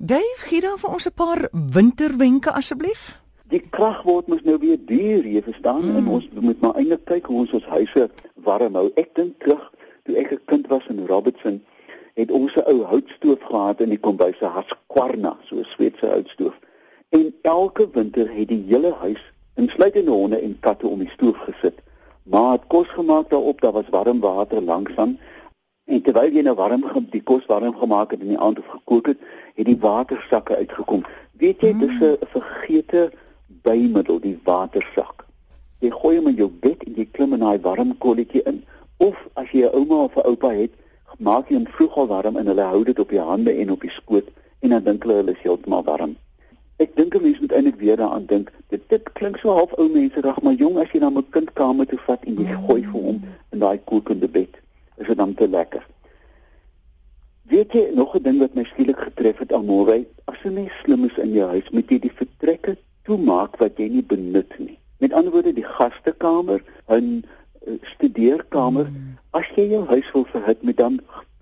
Dave, gee dan vir ons 'n paar winterwenke asseblief. Die krag word mos nou weer duur, jy verstaan? Mm. En ons moet maar eintlik kyk hoe ons ons huise warm hou. Ek dink terug toe ek 'n kind was in Robertson, het ons 'n ou houtstoof gehad in die kombuis, 'n Husqvarna, so 'n Sweedse houtstoof. En elke winter het die hele huis, insluitende honde en katte om die stoof gesit. Maar het kos gemaak daarop, daar was warm water langsaan. En terwyl jy nou warm die kos warm gemaak het in die aand of gekook het, het die watersakke uitgekom. Weet jy, mm. dis 'n vergete bymiddel, die watersak. Jy gooi hom in jou bed en jy klim in daai warm kolletjie in. Of as jy 'n ouma of 'n oupa het, maak jy hom vroeg al warm en hulle hou dit op die hande en op die skoot en dan dink hulle hulle is heeltemal warm. Ek dink 'n mens moet eintlik weer daaraan dink. Dit dit klink so half ou mense reg, maar jong as jy na 'n kind kamer toe vat en jy gooi vir hom in daai kokende bed, is dit dan te lekker. Weet jy nog 'n ding wat my skielik getref het almore? As jy nie slim is in jou huis, moet jy die vertrekke toemaak wat jy nie benut nie. Met ander woorde, die gastekamer, 'n eh, studeerkamer, as jy jou huis wil verhit met dan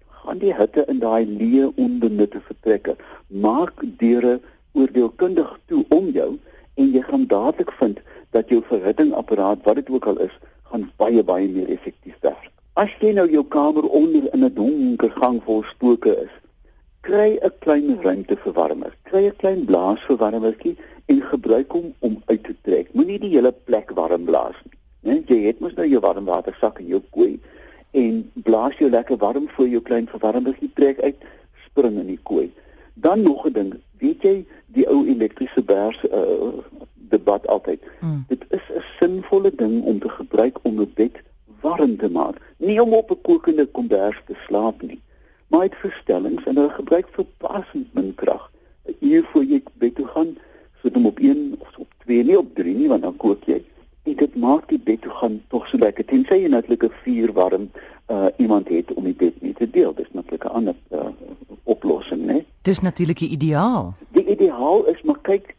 gaan die hitte in daai leë onbenutte vertrekke. Maak deure oordeelkundig toe om jou en jy gaan dadelik vind dat jou verhittingapparaat wat dit ook al is, gaan baie baie meer effektief werk. As jy nou jou kamer onder in 'n donker gang vol spooke is, kry 'n klein ruimteverwarmer. Kry 'n klein blaasverwarmertjie en gebruik hom om uit te trek. Moenie die hele plek warm blaas nie. Nee, jy het mos nou jou warmwatersak in jou kooi en blaas jou lekker warm voor jou klein verwarmertjie trek uit, spring in die kooi. Dan nog 'n ding, weet jy die ou elektriese bers uh, debat altyd. Mm. Dit is 'n sinvolle ding om te gebruik om 'n bed warm te maak, nie om op 'n kokende kombers te slaap nie. Maar dit verstellings en hulle gebruik verpassend min krag. Hier voor jy bed toe gaan, sit hom op 1 of op 2, nie op 3 nie, want dan kook jy. En dit maak die bed toe gaan tog so lekker. Tensy jy natuurlik 'n vuur warm uh iemand het om die bed mee te deel. Dis natuurlik 'n ander uh, oplossing, né? Dis natuurlik die ideaal. Die ideaal is maar kyk,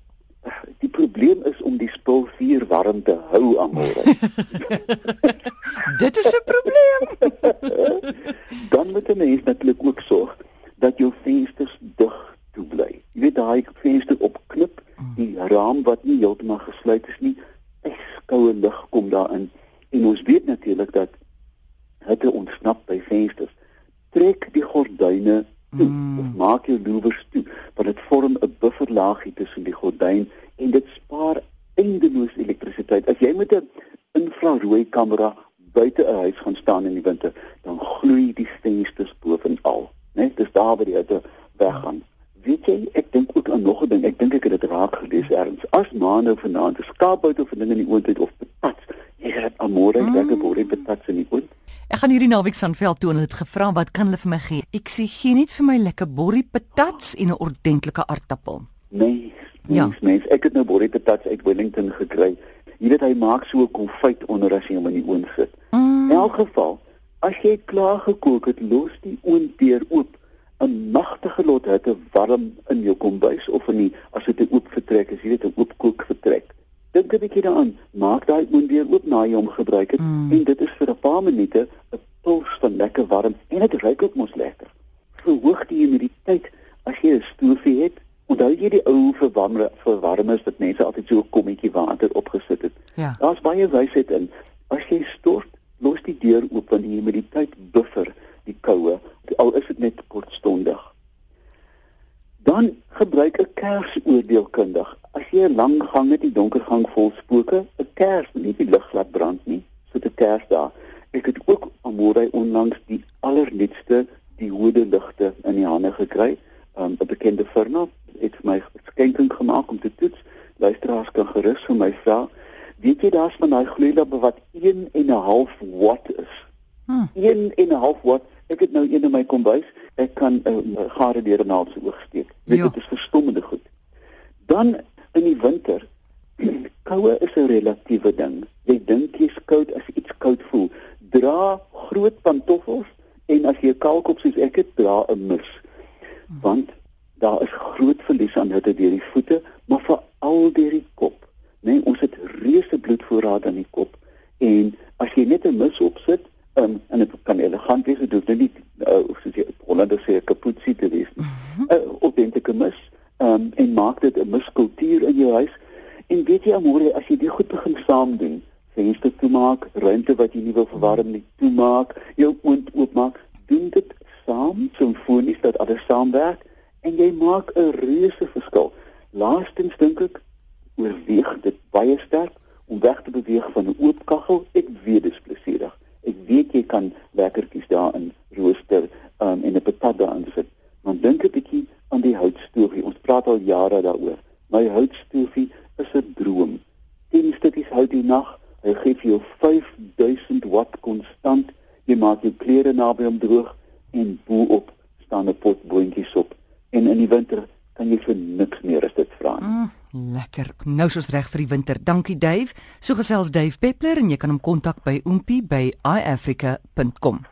probleem is om die spul vuur warm te hou amore. Dit is 'n probleem. Dan moet 'n mens natuurlik ook sorg dat jou vensters dig toe bly. Jy weet daai venster opknip, die raam wat nie heeltemal gesluit is nie, koue lug kom daarin. En ons weet natuurlik dat hitte ontsnap by vensters. Trek die gordyne toe mm. of maak jou louvers toe want dit vorm 'n bufferlaagie tussen die gordyn en dit spaar eindeloos elektrisiteit. As jy met 'n infrarooi kamera buite 'n huis gaan staan in die winter, dan gloei die vensters bovenal, né? Nee, dis daar waar die hitte weggaan. Weet jy, ek dink ook aan nog 'n ding. Ek dink ek het dit raak gelees ergens. As ma nou vanaand 'n skaapbout of 'n ding in die oond het of patats, jy het amore mm. lekker boerie patats in die oond. Ek gaan hierdie naweek aan veld toe en het gevra wat kan hulle vir my gee? Ek sê gee net vir my lekker boerie patats en 'n ordentlike Nee, ja. mens, ek het nou boerie patats uit Wellington gekry. Jy weet hy maak so 'n konfyt onder as jy hom in die oond sit. Mm. In elk geval, as jy klaar gekook het, los die oond deur oop. 'n Magtige lot hitte warm in jou kombuis of in die as dit 'n oop vertrek is, jy weet 'n oop kook vertrek dink 'n bietjie daaraan. Maak daai oond weer oop na jy hom gebruik het mm. en dit is vir 'n paar minute 'n puls van lekker warm en dit ruik ook mos lekker. Verhoog die humiditeit as jy 'n stoofie het. Onthou jy die ou verwarmer verwarmers wat mense altyd so 'n kommetjie water opgesit het. Ja. Daar's baie wysheid in. As jy stort, los die deur oop want die humiditeit buffer die koue al is dit net kortstondig. Dan gebruik 'n kers oordeelkundig. As jy 'n lang gang het, 'n donker gang vol spooke, 'n kers, nie die lig laat brand nie, so 'n kers daar. Ek het ook amore onlangs die allernuutste die hoede ligte in die hande gekry. Um, 'n bekende firma het vir my skenking gemaak om te toets. Luisteraars kan gerus vir my vra. Weet jy daar's van daai gloeilampe wat 1 en 'n half watt is? Hm. 1 en 'n half watt. Ek het nou een in my kombuis. Ek kan 'n uh, gare deur 'n naald se oog steek. Dit ja. is verstommende goed. Dan in die winter, koue is 'n relatiewe ding. Jy dink jy's koud as iets koud voel. Dra groot pantoffels en as jy 'n kaalkop soos ek het, dra 'n mus. Want daar is groot verlies aan hitte deur die voete, maar veral deur die kop. Nee, ons het reuse bloedvoorraad aan die kop en as jy net 'n mus opsit, Um, en dit kan elegant wees, dit hoef nie uh, soos jy Hollander sê 'n kapoetsie te wees nie. 'n uh, Autentieke mis um, en maak dit 'n miskultuur in jou huis. En weet jy amore, as jy dit goed begin saam doen, venster toemaak, ruimte wat jy nie wil verwarm nie, toemaak, jou oond oopmaak, doen dit saam, simfonies dat alles saamwerk en jy maak 'n reuse verskil. Laastens dink ek oorweeg dit baie sterk om weg te beweeg van 'n oop kaggel. Ek weet dit is plesierig. Ek weet jy kan lekkertjies daarin rooster um, en 'n patat daarin sit. Maar dink 'n bietjie aan die houtstoofie. Ons praat al jare daaroor. My houtstoofie is 'n droom. 10 stukkies hout die nag. Hy gee vir jou 5000 watt konstant. Jy maak jou klere naby hom droog en bo-op staan 'n pot boontjies op. En in die winter kan jy vir niks meer as dit vra nie. Mm. Lekker. Nou soos reg vir die winter. Dankie Dave. So gesels Dave Peppler en jy kan hom kontak by oompie by iafrica.com.